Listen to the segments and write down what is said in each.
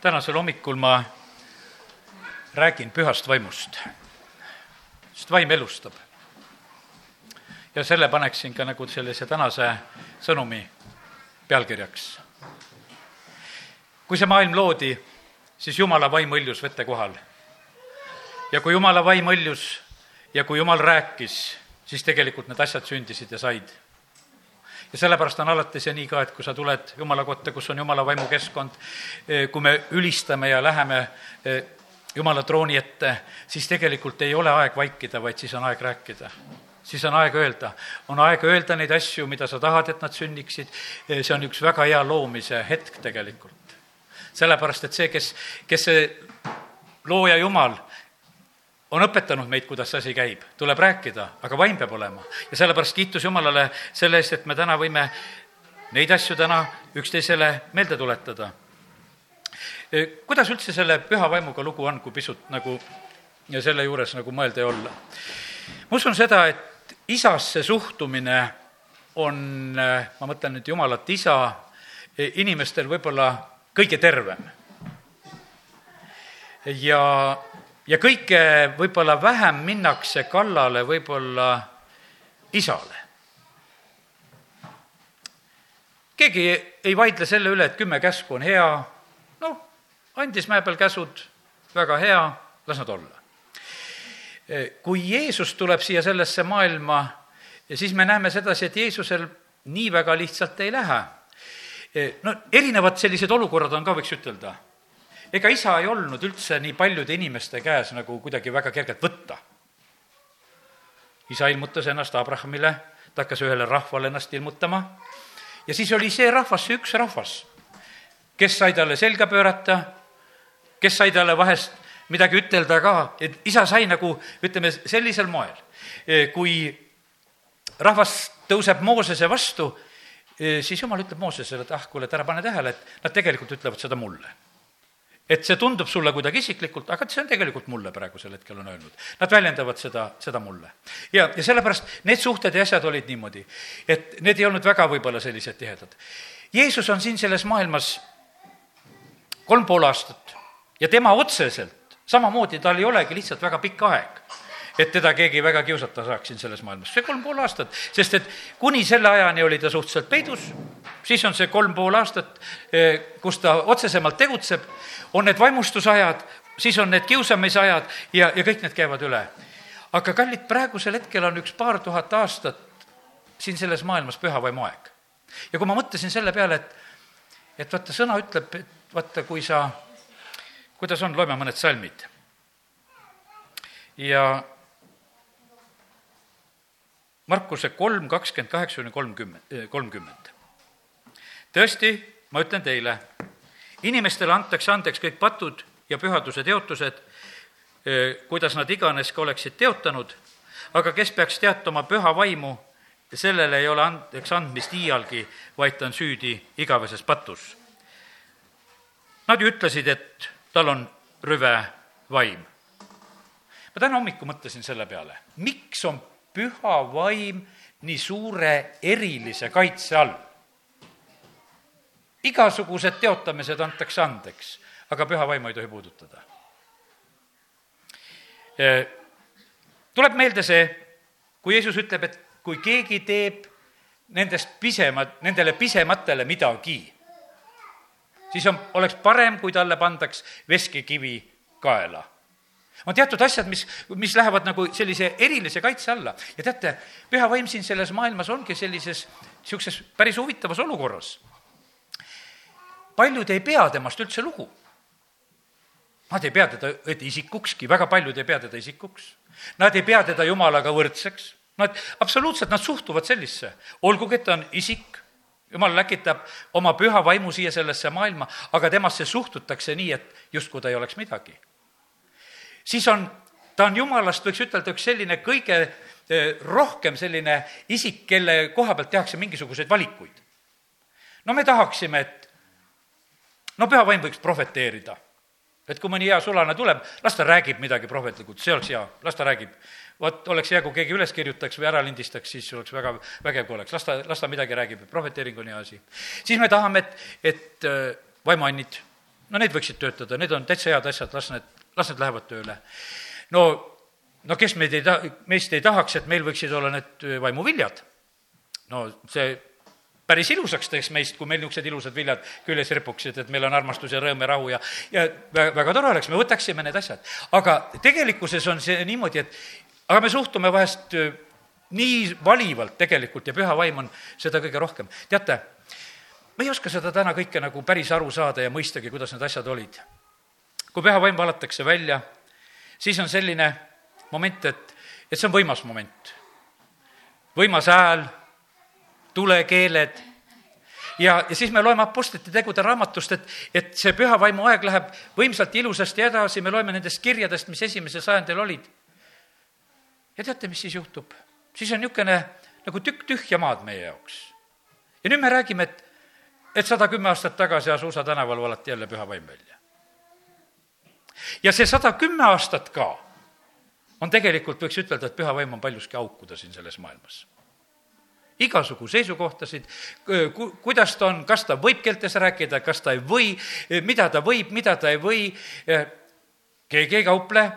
tänasel hommikul ma räägin pühast vaimust, sest vaim elustab. ja selle paneksin ka nagu sellise tänase sõnumi pealkirjaks. kui see maailm loodi, siis Jumala vaim õljus vete kohal. ja kui Jumala vaim õljus ja kui Jumal rääkis, siis tegelikult need asjad sündisid ja said ja sellepärast on alati see nii ka, et kui sa tuled Jumala kotta, kus on Jumala vaimukeskkond, kui me ülistame ja läheme eh, Jumala trooni ette, siis tegelikult ei ole aeg vaikida, vaid siis on aeg rääkida. Siis on aeg öelda, on aeg öelda neid asju, mida sa tahad, et nad sünniksid, eh, see on üks väga hea loomise hetk tegelikult. sellepärast, et see, kes, kes see looja Jumal on õpetanud meid, kuidas see asi käib, tuleb rääkida, aga vaim peab olema. ja sellepärast kiitus Jumalale selle eest, et me täna võime neid asju täna üksteisele meelde tuletada. Kuidas üldse selle püha vaimuga lugu on, kui pisut nagu ja selle juures nagu mõelda ja olla? ma usun seda, et isasse suhtumine on, ma mõtlen nüüd Jumalat isa, e, inimestel võib-olla kõige tervem. ja ja kõike võib-olla vähem minnakse kallale võib-olla isale. keegi ei vaidle selle üle, et kümme käsku on hea, noh, andis mäe peal käsud, väga hea, las nad olla. kui Jeesus tuleb siia sellesse maailma, siis me näeme sedasi, et Jeesusel nii väga lihtsalt ei lähe. no erinevad sellised olukorrad on ka, võiks ütelda ega isa ei olnud üldse nii paljude inimeste käes nagu kuidagi väga kergelt võtta. isa ilmutas ennast Abrahamile, ta hakkas ühele rahvale ennast ilmutama. Ja siis oli see rahvas, see üks rahvas, kes sai talle selga pöörata, kes sai talle vahest midagi ütelda ka, et isa sai nagu ütleme, sellisel moel, kui rahvas tõuseb Moosese vastu, siis jumal ütleb Moosesele, et ah, kuule, et ära pane tähele, et nad tegelikult ütlevad seda mulle et see tundub sulle kuidagi isiklikult, aga see on tegelikult mulle praegusel hetkel on öelnud. Nad väljendavad seda, seda mulle. ja, ja sellepärast need suhted ja asjad olid niimoodi, et need ei olnud väga võib-olla sellised tihedad. Jeesus on siin selles maailmas kolm pool aastat ja tema otseselt samamoodi, tal ei olegi lihtsalt väga pikk aeg et teda keegi väga kiusata saaks siin selles maailmas. see kolm pool aastat, sest et kuni selle ajani oli ta suhteliselt peidus, siis on see kolm pool aastat, eh, kus ta otsesemalt tegutseb, on need vaimustusajad, siis on need kiusamisajad ja, ja kõik need käivad üle. aga kallid, praegusel hetkel on üks paar tuhat aastat siin selles maailmas pühavaimu aeg. ja kui ma mõtlesin selle peale, et, et vaata, sõna ütleb, et vaata, kui sa, kuidas on, loeme mõned salmid. ja Markuse kolm, kakskümmend kaheksa kuni kolmkümmend, eh, kolmkümmend. tõesti, ma ütlen teile, inimestele antakse andeks kõik patud ja pühaduse teotused, eh, kuidas nad iganes ka oleksid teotanud, aga kes peaks teatama püha vaimu, sellele ei ole andeks andmist iialgi, vaid ta on süüdi igaveses patus. Nad ju ütlesid, et tal on rüve vaim. ma täna hommikul mõtlesin selle peale, miks on püha vaim nii suure erilise kaitse all. igasugused teotamised antakse andeks, aga püha vaimu ei tohi puudutada. tuleb meelde see, kui Jeesus ütleb, et kui keegi teeb nendest pisemad, nendele pisematele midagi, siis on, oleks parem, kui talle pandaks veskikivi kaela on teatud asjad, mis, mis lähevad nagu sellise erilise kaitse alla ja teate, püha vaim siin selles maailmas ongi sellises niisuguses päris huvitavas olukorras. paljud ei pea temast üldse lugu. Nad ei pea teda isikukski, väga paljud ei pea teda isikuks. Nad ei pea teda jumalaga võrdseks. Nad, absoluutselt, nad suhtuvad sellisse, olgugi et ta on isik, jumal läkitab oma püha vaimu siia sellesse maailma, aga temasse suhtutakse nii, et justkui ta ei oleks midagi siis on, ta on jumalast, võiks ütelda, üks selline kõige eh, rohkem selline isik, kelle koha pealt tehakse mingisuguseid valikuid. no me tahaksime, et no püha vaim võiks prohveteerida. et kui mõni hea sulane tuleb, las ta räägib midagi prohvetlikult, see oleks hea, las ta räägib. vot oleks hea, kui keegi üles kirjutaks või ära lindistaks, siis oleks väga vägev, kui oleks, las ta, las ta midagi räägib, prohveteering on hea asi. siis me tahame, et, et eh, vaimuannid no need võiksid töötada, need on täitsa head asjad, las need, las need lähevad tööle. no, no kes meid ei ta-, meist ei tahaks, et meil võiksid olla need vaimuviljad? no see päris ilusaks teeks meist, kui meil niisugused ilusad viljad küljes ripuksid, et meil on armastus ja rõõm ja rahu ja, ja väga, väga tore oleks, me võtaksime need asjad. aga tegelikkuses on see niimoodi, et aga me suhtume vahest nii valivalt tegelikult ja püha vaim on seda kõige rohkem. teate, me ei oska seda täna kõike nagu päris aru saada ja mõistagi, kuidas need asjad olid. Kui püha vaim valatakse välja, siis on selline moment, et, et see on võimas moment. võimas hääl, tulekeeled ja, ja siis me loeme Apostlite tegude raamatust, et, et see püha vaimu aeg läheb võimsalt ilusasti edasi, me loeme nendest kirjadest, mis esimesel sajandil olid. ja teate, mis siis juhtub? siis on niisugune nagu tükk tühja maad meie jaoks. ja nüüd me räägime, et, et sada kümme aastat tagasi Asusa tänaval valati jälle püha vaim välja. Ja see sada kümme aastat ka on tegelikult, võiks ütelda, et püha vaim on paljuski aukuda siin selles maailmas igasugu seisukohtasid, ku-, kuidas ta on, kas ta võib keeltes rääkida, kas ta ei või, mida ta võib, mida ta ei või, keegi ei kauple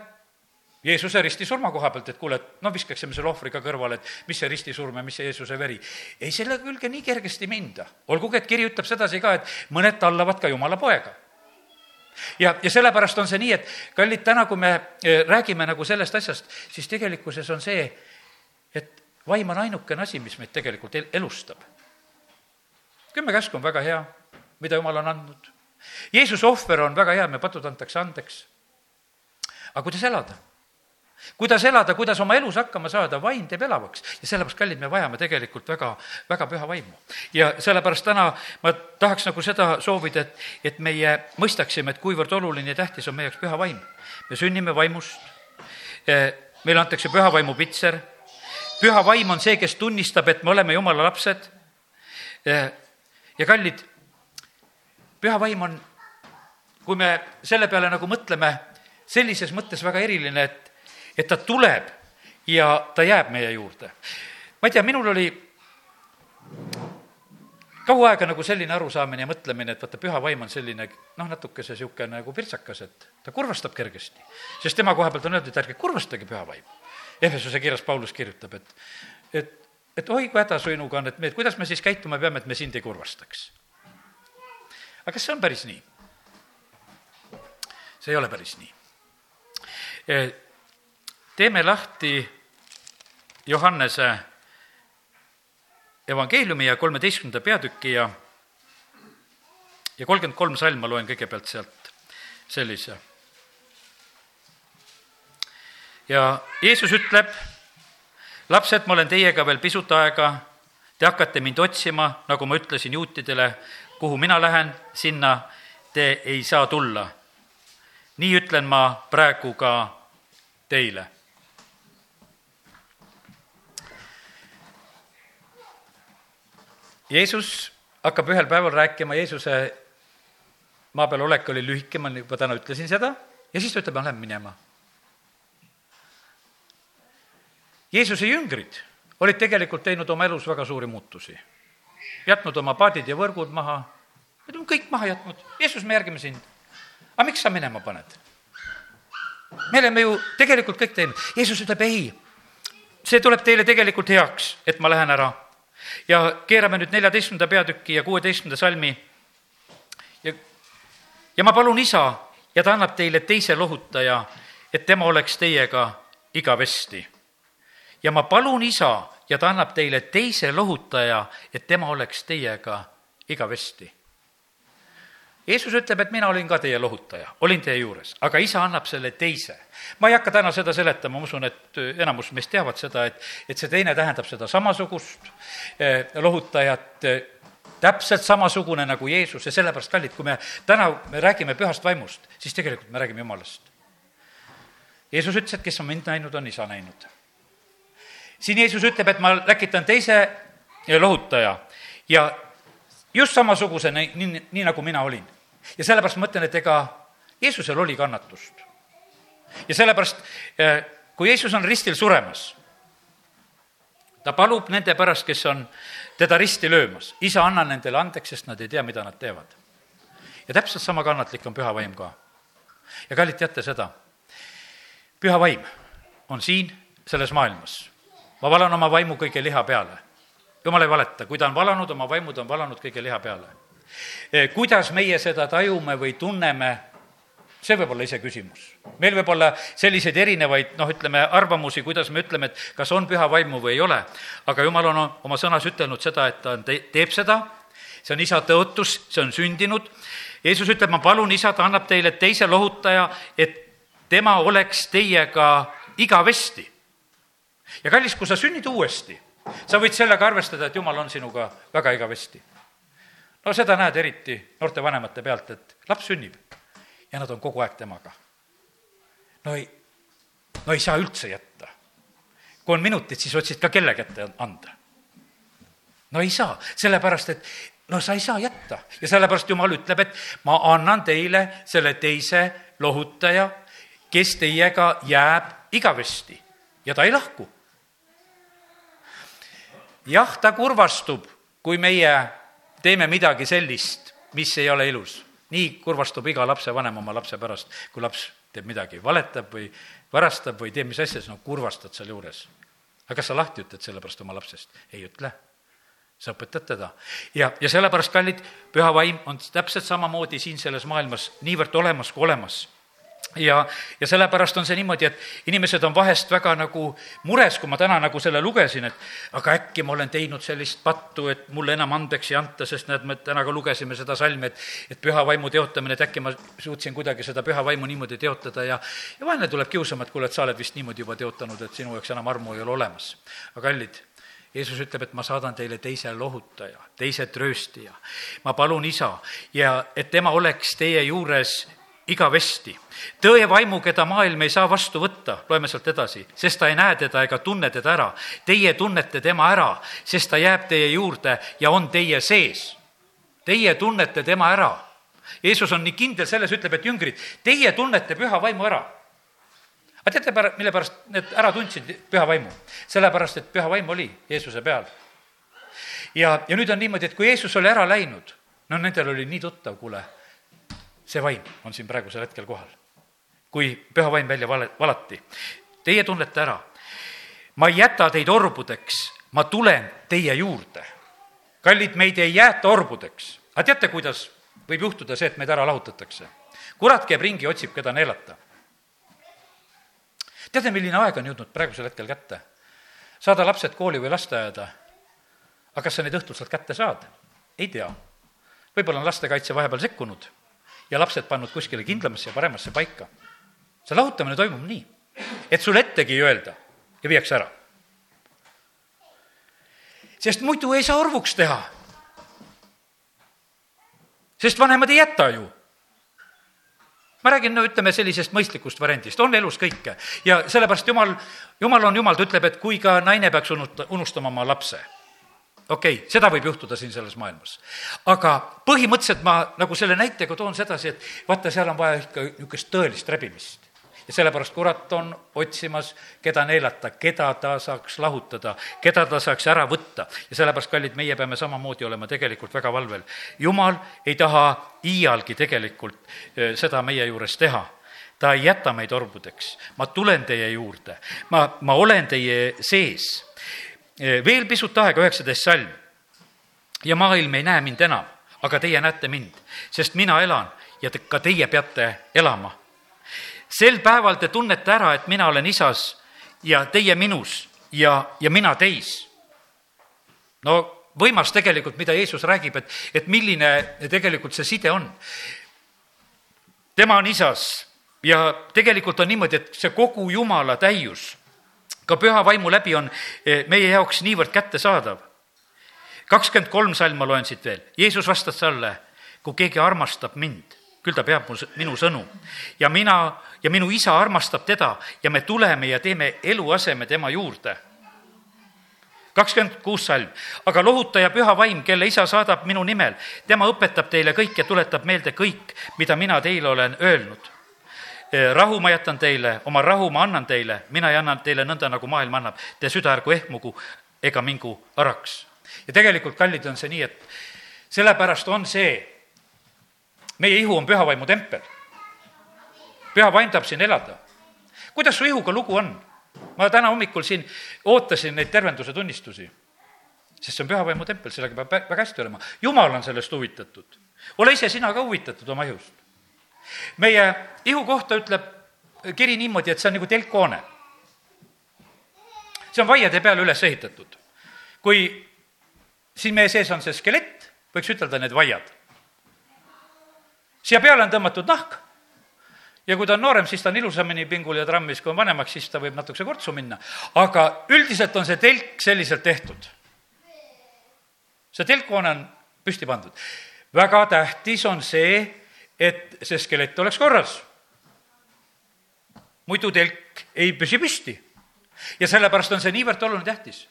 Jeesuse ristisurma koha pealt, et kuule, et no viskaksime selle ohvri ka kõrvale, et mis see ristisurm ja mis see Jeesuse veri. ei, selle külge nii kergesti minda. olgugi, et kiri ütleb sedasi ka, et mõned tallavad ka Jumala poega. Ja, ja sellepärast on see nii, et kallid, täna, kui me eh, räägime nagu sellest asjast, siis tegelikkuses on see, et vaim on ainukene asi, mis meid tegelikult el-, elustab. kümme käsku on väga hea, mida Jumal on andnud. Jeesuse ohver on väga hea, me patud antakse andeks. aga kuidas elada? Kuidas elada, kuidas oma elus hakkama saada, vaim teeb elavaks ja sellepärast, kallid, me vajame tegelikult väga, väga püha vaimu. ja sellepärast täna ma tahaks nagu seda soovida, et, et meie mõistaksime, et kuivõrd oluline ja tähtis on meie jaoks püha vaim. me sünnime vaimust, meile antakse püha vaimu pitser, püha vaim on see, kes tunnistab, et me oleme jumala lapsed ja kallid, püha vaim on, kui me selle peale nagu mõtleme, sellises mõttes väga eriline, et et ta tuleb ja ta jääb meie juurde. ma ei tea, minul oli kaua aega nagu selline arusaamine ja mõtlemine, et vaata, püha vaim on selline noh, natukese niisugune nagu pirtsakas, et ta kurvastab kergesti. sest tema koha pealt on öeldud, et ärge kurvastage püha vaim. Efesuse kirjas Paulus kirjutab, et, et, et oi, kui häda suinuga on, et me, et kuidas me siis käituma peame, et me sind ei kurvastaks. aga kas see on päris nii? see ei ole päris nii teeme lahti Johannese evangeeliumi ja kolmeteistkümnenda peatüki ja ja kolmkümmend kolm salm ma loen kõigepealt sealt sellise. ja Jeesus ütleb, lapsed, ma olen teiega veel pisut aega, te hakkate mind otsima, nagu ma ütlesin juutidele, kuhu mina lähen, sinna te ei saa tulla. nii ütlen ma praegu ka teile Jeesus hakkab ühel päeval rääkima, Jeesuse maa peal olek oli lühike, ma juba täna ütlesin seda, ja siis ta ütleb, ma lähen minema. Jeesuse jüngrid olid tegelikult teinud oma elus väga suuri muutusi. jätnud oma paadid ja võrgud maha, need on kõik maha jätnud, Jeesus, me järgime sind. aga miks sa minema paned? me oleme ju tegelikult kõik teinud, Jeesus ütleb ei, see tuleb teile tegelikult heaks, et ma lähen ära ja keerame nüüd neljateistkümnenda peatüki ja kuueteistkümnenda salmi. ja, ja ma palun isa ja ta annab teile teise lohutaja, et tema oleks teiega igavesti. ja ma palun isa ja ta annab teile teise lohutaja, et tema oleks teiega igavesti Jeesus ütleb, et mina olin ka teie lohutaja, olin teie juures, aga isa annab selle teise. ma ei hakka täna seda seletama, ma usun, et enamus meist teavad seda, et, et see teine tähendab seda samasugust eh, lohutajat eh,, täpselt samasugune nagu Jeesus ja sellepärast, kallid, kui me täna me räägime pühast vaimust, siis tegelikult me räägime Jumalast. Jeesus ütles, et kes on mind näinud, on isa näinud. siin Jeesus ütleb, et ma läkitan teise lohutaja ja just samasuguse, nii, nii, nii nagu mina olin. Ja sellepärast ma mõtlen, et ega Jeesusel oli kannatust. ja sellepärast, eh, kui Jeesus on ristil suremas, ta palub nende pärast, kes on teda risti löömas, isa, anna nendele andeks, sest nad ei tea, mida nad teevad. ja täpselt sama kannatlik on püha vaim ka. ja kallid, teate seda, püha vaim on siin selles maailmas. ma valan oma vaimu kõige liha peale. jumal ei valeta, kui ta on valanud oma vaimu, ta on valanud kõige liha peale. Kuidas meie seda tajume või tunneme, see võib olla iseküsimus. meil võib olla selliseid erinevaid, noh, ütleme, arvamusi, kuidas me ütleme, et kas on püha vaimu või ei ole, aga jumal on oma sõnas ütelnud seda, et ta on, teeb seda, see on isa tõotus, see on sündinud. Jeesus ütleb, ma palun, isa, ta annab teile teise lohutaja, et tema oleks teiega igavesti. ja kallis, kui sa sünnid uuesti, sa võid sellega arvestada, et jumal on sinuga väga igavesti. No seda näed eriti noorte vanemate pealt, et laps sünnib ja nad on kogu aeg temaga. no ei, no ei saa üldse jätta. kui on minutid, siis otsid ka kelle kätte anda. no ei saa, sellepärast et no sa ei saa jätta ja sellepärast Jumal ütleb, et ma annan teile selle teise lohutaja, kes teiega jääb igavesti ja ta ei lahku. jah, ta kurvastub, kui meie teeme midagi sellist, mis ei ole ilus. nii kurvastub iga lapsevanem oma lapse pärast, kui laps teeb midagi, valetab või varastab või teeb mis asja, siis no kurvastad sealjuures. aga kas sa lahti ütled sellepärast oma lapsest? ei ütle sa õpetad teda. ja, ja sellepärast, kallid, püha vaim on täpselt samamoodi siin selles maailmas niivõrd olemas kui olemas ja, ja sellepärast on see niimoodi, et inimesed on vahest väga nagu mures, kui ma täna nagu selle lugesin, et aga äkki ma olen teinud sellist pattu, et mulle enam andeks ei anta, sest näed, me täna ka lugesime seda salmi, et et püha vaimu teotamine, et äkki ma suutsin kuidagi seda püha vaimu niimoodi teotada ja ja vaene tuleb kiusama, et kuule, et sa oled vist niimoodi juba teotanud, et sinu jaoks enam armu ei ole olemas. aga kallid, Jeesus ütleb, et ma saadan teile teise lohutaja, teise trööstija. ma palun isa ja et tema oleks teie juures igavesti. tõe vaimu, keda maailm ei saa vastu võtta, loeme sealt edasi, sest ta ei näe teda ega tunne teda ära. Teie tunnete tema ära, sest ta jääb teie juurde ja on teie sees. Teie tunnete tema ära. Jeesus on nii kindel selles, ütleb, et jüngrid, teie tunnete püha vaimu ära. aga teate, mille pärast need ära tundsid püha vaimu? sellepärast, et püha vaim oli Jeesuse peal. ja, ja nüüd on niimoodi, et kui Jeesus oli ära läinud, no nendel oli nii tuttav, kuule see vaim on siin praegusel hetkel kohal. kui püha vaim välja vale, valati. Teie tunnete ära, ma ei jäta teid orbudeks, ma tulen teie juurde. kallid, meid ei jäeta orbudeks. aga teate, kuidas võib juhtuda see, et meid ära lahutatakse? kurat käib ringi, otsib, keda neelata. teate, milline aeg on jõudnud praegusel hetkel kätte? saada lapsed kooli või lasteaeda. aga kas sa neid õhtul sealt kätte saad? ei tea. võib-olla on lastekaitse vahepeal sekkunud ja lapsed pannud kuskile kindlamasse ja paremasse paika. see lahutamine toimub nii, et sulle ettegi ei öelda ja viiakse ära. sest muidu ei saa orvuks teha. sest vanemad ei jäta ju ma räägin, no ütleme sellisest mõistlikust variandist, on elus kõike ja sellepärast jumal, jumal on jumal, ta ütleb, et kui ka naine peaks unusta, unustama oma lapse okei okay,, seda võib juhtuda siin selles maailmas. aga põhimõtteliselt ma nagu selle näitega toon sedasi, et vaata, seal on vaja ikka niisugust tõelist rebimist. ja sellepärast kurat on otsimas, keda neelata, keda ta saaks lahutada, keda ta saaks ära võtta. ja sellepärast, kallid, meie peame samamoodi olema tegelikult väga valvel. jumal ei taha iialgi tegelikult eh, seda meie juures teha ta ei jäta meid orbudeks, ma tulen teie juurde, ma, ma olen teie sees veel pisut aega, üheksateist salm. ja maailm ei näe mind enam, aga teie näete mind, sest mina elan ja te, ka teie peate elama. sel päeval te tunnete ära, et mina olen isas ja teie minus ja, ja mina teis. no võimas tegelikult, mida Jeesus räägib, et, et milline tegelikult see side on. tema on isas ja tegelikult on niimoodi, et see kogu Jumala täius ka püha vaimu läbi on eh, meie jaoks niivõrd kättesaadav. kakskümmend kolm salm ma loen siit veel. Jeesus vastas talle, kui keegi armastab mind, küll ta peab mu, minu sõnu ja mina ja minu isa armastab teda ja me tuleme ja teeme eluaseme tema juurde kakskümmend kuus salm. aga lohutaja püha vaim, kelle isa saadab minu nimel, tema õpetab teile kõik ja tuletab meelde kõik, mida mina teile olen öelnud rahu ma jätan teile, oma rahu ma annan teile, mina ei anna teile nõnda, nagu maailm annab. Te süda ärgu ehmugu ega mingu araks. ja tegelikult, kallid, on see nii, et sellepärast on see meie ihu on püha vaimu tempel. püha vaim tahab siin elada. kuidas su ihuga lugu on? ma täna hommikul siin ootasin neid tervenduse tunnistusi, sest see on püha vaimu tempel, sellega peab väga hästi olema. jumal on sellest huvitatud. ole ise sina ka huvitatud oma ihust. Meie ihu kohta ütleb kiri niimoodi, et see on nagu telkhoone. see on vaiade peale üles ehitatud. kui siin meie sees on see skelett, võiks ütelda need vaiad. siia peale on tõmmatud nahk ja kui ta on noorem, siis ta on ilusamini pingul ja trammis, kui on vanemaks, siis ta võib natukese kortsu minna. aga üldiselt on see telk selliselt tehtud. see telkhoone on püsti pandud. väga tähtis on see, et see skelett oleks korras. muidu telk ei püsi püsti. ja sellepärast on see niivõrd oluline tähtis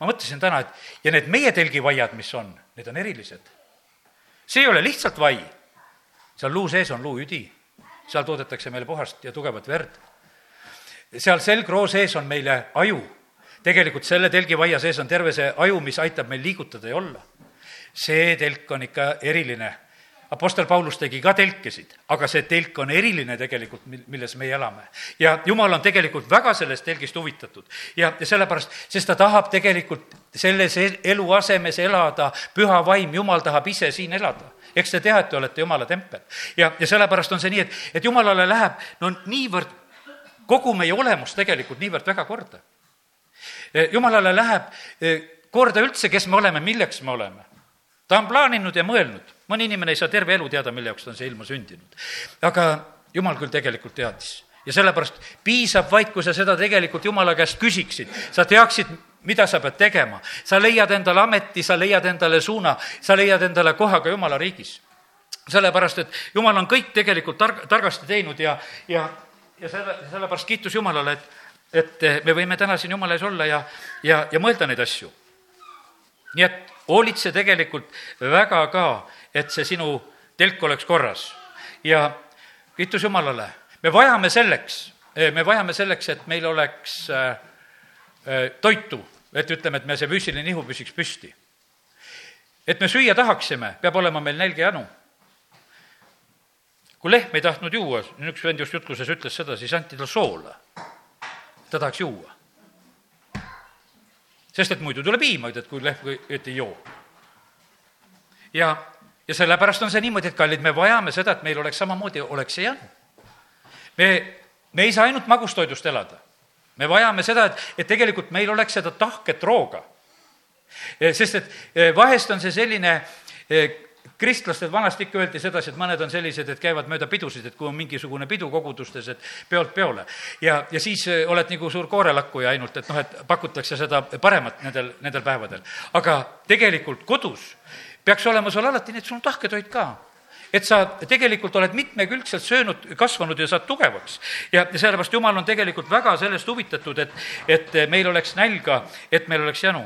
ma mõtlesin täna, et ja need meie telgivaiad, mis on, need on erilised. see ei ole lihtsalt vai, seal luu sees on luuüdi, seal toodetakse meile puhast ja tugevat verd. seal selgroo sees on meile aju, tegelikult selle telgivaia sees on terve see aju, mis aitab meil liigutada ja olla. see telk on ikka eriline Apostel Paulus tegi ka telkesid, aga see telk on eriline tegelikult, mil-, milles meie elame. ja jumal on tegelikult väga sellest telgist huvitatud ja, ja sellepärast, sest ta tahab tegelikult selles eluasemes elada, püha vaim, jumal tahab ise siin elada eks te tea, et te olete jumala tempel. ja, ja sellepärast on see nii, et, et jumalale läheb no niivõrd kogu meie olemus tegelikult niivõrd väga korda. jumalale läheb e, korda üldse, kes me oleme, milleks me oleme. Ta on plaaninud ja mõelnud mõni inimene ei saa terve elu teada, mille jaoks ta on siia ilma sündinud. aga jumal küll tegelikult teadis ja sellepärast piisab vaid, kui sa seda tegelikult jumala käest küsiksid, sa teaksid, mida sa pead tegema. sa leiad endale ameti, sa leiad endale suuna, sa leiad endale koha ka jumala riigis. sellepärast, et jumal on kõik tegelikult targ-, targasti teinud ja, ja, ja selle, sellepärast kiitus Jumalale, et, et me võime täna siin Jumala ees olla ja, ja, ja mõelda neid asju. nii et hoolitse tegelikult väga ka et see sinu telk oleks korras. ja kiitus Jumalale, me vajame selleks, me vajame selleks, et meil oleks äh, äh, toitu, et ütleme, et me see füüsiline ihu püsiks püsti. et me süüa tahaksime, peab olema meil nälg ja janu. kui lehm ei tahtnud juua, üks vend just jutluses ütles seda, siis anti talle soola. ta tahaks juua. Sest et muidu tuleb piima, et kui lehm, et ei joo. ja ja sellepärast on see niimoodi, et kallid, me vajame seda, et meil oleks samamoodi, oleks see janu. me, me ei saa ainult magustoidust elada. me vajame seda, et, et tegelikult meil oleks seda tahket rooga. sest et eh, vahest on see selline eh, kristlastel vanasti ikka öeldi sedasi, et mõned on sellised, et käivad mööda pidusid, et kui on mingisugune pidu kogudustes, et peolt peole. ja, ja siis eh, oled nagu suur koorelakkuja ainult, et noh, et pakutakse seda paremat nendel, nendel päevadel. aga tegelikult kodus peaks olema sul alati et sul tahketoit ka et sa tegelikult oled mitmekülgselt söönud, kasvanud ja saad tugevaks. ja sellepärast Jumal on tegelikult väga sellest huvitatud, et, et meil oleks nälga, et meil oleks janu.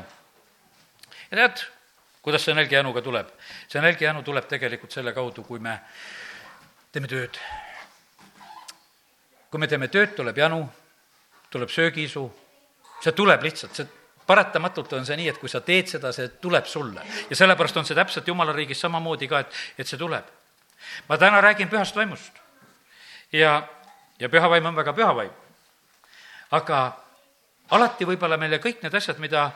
ja tead, kuidas see nälg ja januga tuleb? see nälg ja janu tuleb tegelikult selle kaudu, kui me teeme tööd. kui me teeme tööd, tuleb janu, tuleb söögiisu, see tuleb lihtsalt, see paratamatult on see nii, et kui sa teed seda, see tuleb sulle. ja sellepärast on see täpselt Jumala riigis samamoodi ka, et, et see tuleb. ma täna räägin pühast vaimust. ja, ja püha vaim on väga püha vaim. aga alati võib-olla meile kõik need asjad, mida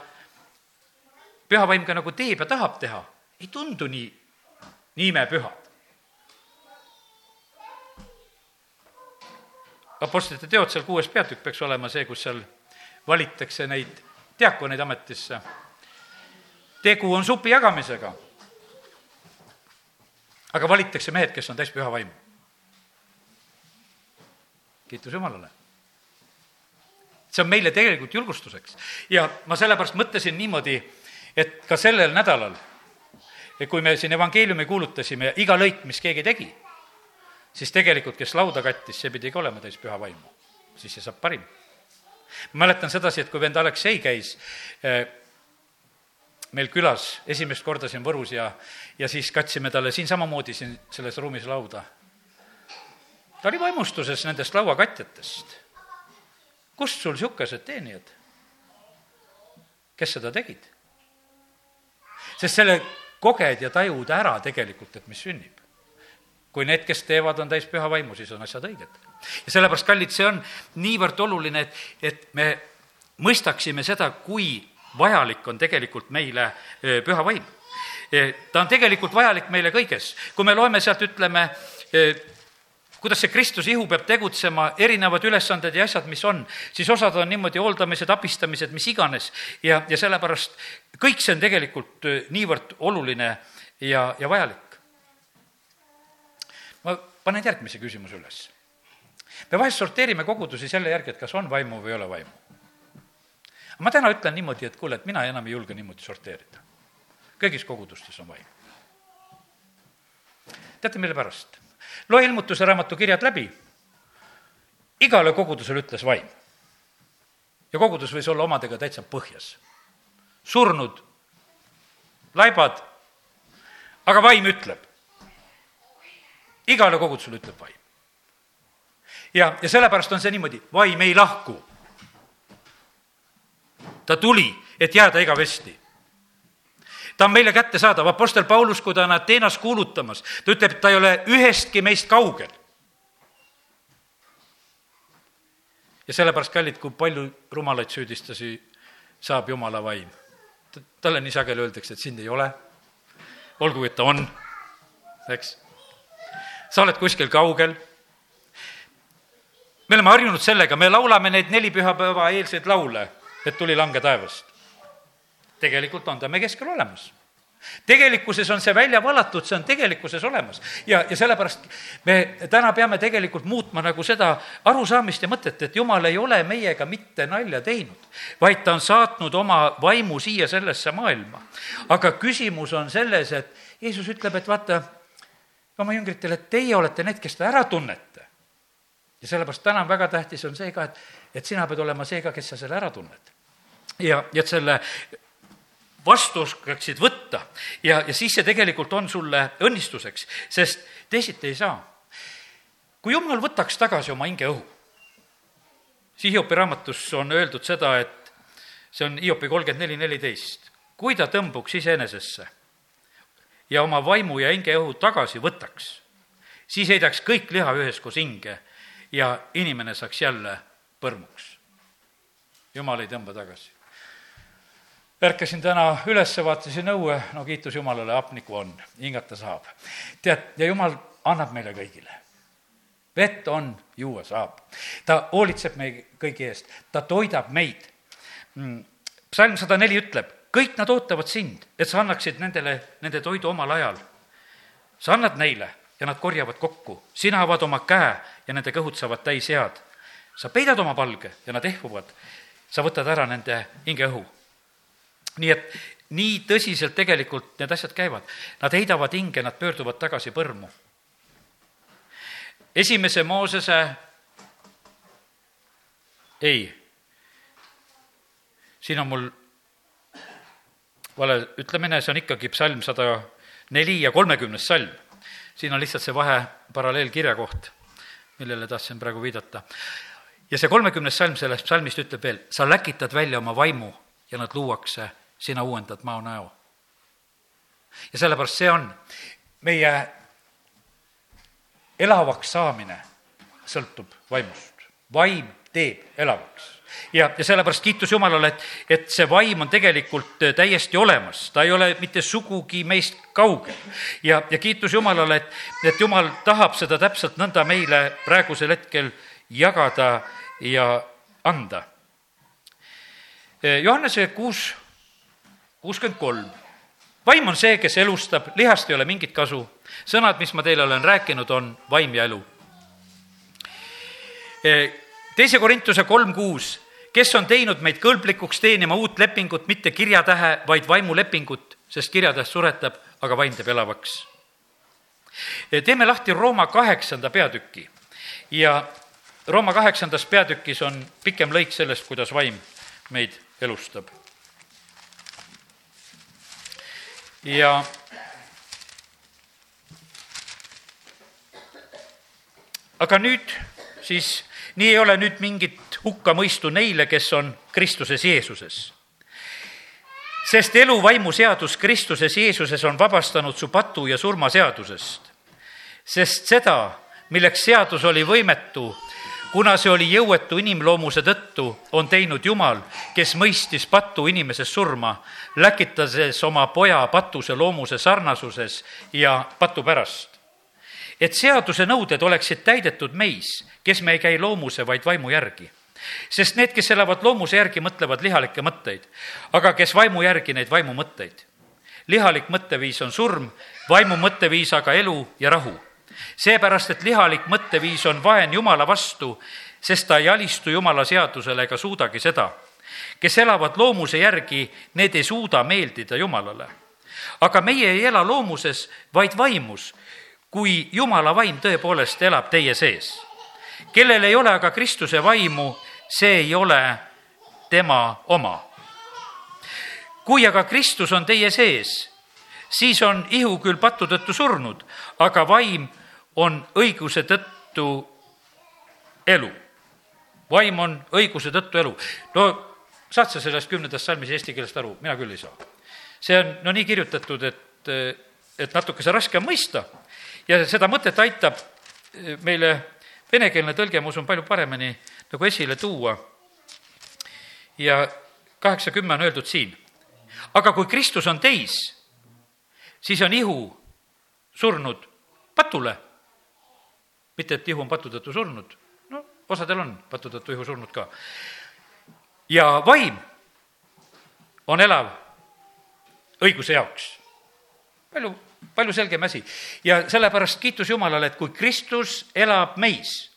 püha vaim ka nagu teeb ja tahab teha, ei tundu nii, nii imepühad. Apostlite teod seal kuues peatükk peaks olema see, kus seal valitakse neid diakoneid ametisse. tegu on supi jagamisega. aga valitakse mehed, kes on täis püha vaimu. kiitus Jumalale. see on meile tegelikult julgustuseks ja ma sellepärast mõtlesin niimoodi, et ka sellel nädalal, kui me siin evangeeliumi kuulutasime iga lõik, mis keegi tegi, siis tegelikult, kes lauda kattis, see pidi ka olema täis püha vaimu. siis see saab parim mäletan sedasi, et kui vend Aleksei käis eh, meil külas esimest korda siin Võrus ja, ja siis katsime talle siin samamoodi siin selles ruumis lauda. ta oli vaimustuses nendest lauakatjatest. kust sul niisugused teenijad? kes seda tegid? Sest selle koged ja tajud ära tegelikult, et mis sünnib. kui need, kes teevad, on täis püha vaimu, siis on asjad õiged. ja sellepärast, kallid, see on niivõrd oluline, et, et me mõistaksime seda, kui vajalik on tegelikult meile püha vaim. ta on tegelikult vajalik meile kõiges. kui me loeme sealt, ütleme, kuidas see Kristuse ihu peab tegutsema, erinevad ülesanded ja asjad, mis on, siis osad on niimoodi hooldamised, abistamised, mis iganes. ja, ja sellepärast kõik see on tegelikult niivõrd oluline ja, ja vajalik. ma panen järgmise küsimuse üles. me vahest sorteerime kogudusi selle järgi, et kas on vaimu või ei ole vaimu. ma täna ütlen niimoodi, et kuule, et mina enam ei julge niimoodi sorteerida. kõigis kogudustes on vaim. teate, mille pärast? Loe ilmutuse raamatu kirjad läbi. igale kogudusele ütles vaim. ja kogudus võis olla omadega täitsa põhjas. surnud, laibad, aga vaim ütleb. igale kogudusele ütleb vaim. ja, ja sellepärast on see niimoodi, vaim ei lahku. ta tuli, et jääda igavesti ta on meile kättesaadav, Apostel Paulus, kui ta on Ateenas kuulutamas, ta ütleb, et ta ei ole ühestki meist kaugel. ja sellepärast, kallid, kui palju rumalaid süüdistusi saab Jumala vaim. talle nii sageli öeldakse, et sind ei ole, olgugi et ta on, eks. sa oled kuskil kaugel. me oleme harjunud sellega, me laulame neid neli pühapäeva eelseid laule, et tuli lange taevast tegelikult on ta meie keskel olemas tegelikkuses on see välja valatud, see on tegelikkuses olemas. ja, ja sellepärast me täna peame tegelikult muutma nagu seda arusaamist ja mõtet, et jumal ei ole meiega mitte nalja teinud, vaid ta on saatnud oma vaimu siia sellesse maailma. aga küsimus on selles, et Jeesus ütleb, et vaata, oma jüngritele, et teie olete need, kes ta ära tunnete. ja sellepärast täna väga tähtis on see ka, et, et sina pead olema see ka, kes sa selle ära tunned ja, ja selle vastu oskaksid võtta ja, ja siis see tegelikult on sulle õnnistuseks, sest teisiti ei saa. kui jumal võtaks tagasi oma hingeõhu, siis Hiopi raamatus on öeldud seda, et see on Hiopi kolmkümmend neli, neliteist, kui ta tõmbuks iseenesesse ja oma vaimu ja hingeõhu tagasi võtaks, siis heidaks kõik liha üheskoos hinge ja inimene saaks jälle põrmuks. jumal ei tõmba tagasi ärkasin täna üles, vaatasin õue, no kiitus Jumalale, hapnikku on, hingata saab. tead, ja Jumal annab meile kõigile. vett on, juua saab. ta hoolitseb meie kõigi eest, ta toidab meid. Mm, psalm sada neli ütleb, kõik nad ootavad sind, et sa annaksid nendele nende toidu omal ajal. sa annad neile ja nad korjavad kokku, sina avad oma käe ja nende kõhud saavad täis head. sa peidad oma palge ja nad ehmuvad, sa võtad ära nende hingeõhu nii et nii tõsiselt tegelikult need asjad käivad. Nad heidavad hinge, nad pöörduvad tagasi põrmu. esimese Moosese, ei, siin on mul vale ütlemine, see on ikkagi psalm sada neli ja kolmekümnes salm. siin on lihtsalt see vahe paralleelkirja koht, millele tahtsin praegu viidata. ja see kolmekümnes salm sellest psalmist ütleb veel, sa läkitad välja oma vaimu ja nad luuakse sina uuendad mao näo. ja sellepärast see on meie elavaks saamine sõltub vaimust. vaim teeb elavaks. ja, ja sellepärast kiitus Jumalale, et, et see vaim on tegelikult täiesti olemas, ta ei ole mitte sugugi meist kaugel. ja, ja kiitus Jumalale, et, et Jumal tahab seda täpselt nõnda meile praegusel hetkel jagada ja anda. Johannese kuus kuuskümmend kolm. vaim on see, kes elustab, lihast ei ole mingit kasu. sõnad, mis ma teile olen rääkinud, on vaim ja elu. E, teise Korintuse kolm kuus, kes on teinud meid kõlblikuks teenima uut lepingut, mitte kirjatähe, vaid vaimulepingut, sest kirjatäht suretab, aga vaim teeb elavaks. E, teeme lahti Rooma kaheksanda peatüki ja Rooma kaheksandas peatükis on pikem lõik sellest, kuidas vaim meid elustab ja aga nüüd siis, nii ei ole nüüd mingit hukkamõistu neile, kes on Kristuses Jeesuses. sest elu vaimuseadus Kristuses Jeesuses on vabastanud su patu ja surma seadusest. sest seda, milleks seadus oli võimetu, kuna see oli jõuetu inimloomuse tõttu, on teinud Jumal, kes mõistis patu inimeses surma, läkitades oma poja patuse loomuse sarnasuses ja patu pärast. et seaduse nõuded oleksid täidetud meis, kes me ei käi loomuse, vaid vaimu järgi sest need, kes elavad loomuse järgi, mõtlevad lihalikke mõtteid, aga kes vaimu järgi, neid vaimu mõtteid. lihalik mõtteviis on surm, vaimu mõtteviis aga elu ja rahu seepärast, et lihalik mõtteviis on vaen Jumala vastu, sest ta ei alistu Jumala seadusele ega suudagi seda. kes elavad loomuse järgi, need ei suuda meeldida Jumalale. aga meie ei ela loomuses, vaid vaimus, kui Jumala vaim tõepoolest elab teie sees. kellel ei ole aga Kristuse vaimu, see ei ole tema oma. kui aga Kristus on teie sees, siis on ihu küll patu tõttu surnud, aga vaim on õiguse tõttu elu. vaim on õiguse tõttu elu. no saad sa sellest kümnendast salmis eesti keelest aru, mina küll ei saa. see on no nii kirjutatud, et, et natukese raske on mõista ja seda mõtet aitab meile venekeelne tõlge, ma usun, palju paremini nagu esile tuua. ja kaheksa kümme on öeldud siin. aga kui Kristus on teis, siis on ihu surnud patule mitte, et ihu on patu tõttu surnud, no osadel on patu tõttu ihu surnud ka. ja vaim on elav õiguse jaoks. palju, palju selgem asi. ja sellepärast kiitus Jumalale, et kui Kristus elab meis,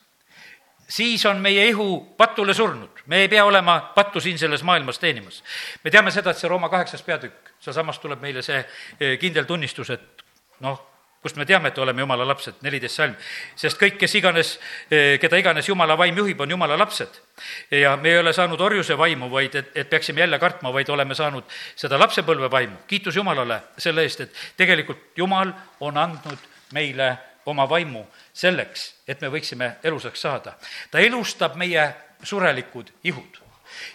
siis on meie ihu patule surnud. me ei pea olema pattu siin selles maailmas teenimas. me teame seda, et see Rooma kaheksas peatükk, sealsamas tuleb meile see eh, kindel tunnistus, et noh, kust me teame, et oleme Jumala lapsed, neliteist salm. sest kõik, kes iganes, eh, keda iganes Jumala vaim juhib, on Jumala lapsed. ja me ei ole saanud orjuse vaimu, vaid et, et peaksime jälle kartma, vaid oleme saanud seda lapsepõlve vaimu. kiitus Jumalale selle eest, et tegelikult Jumal on andnud meile oma vaimu selleks, et me võiksime elusaks saada. ta elustab meie surelikud ihud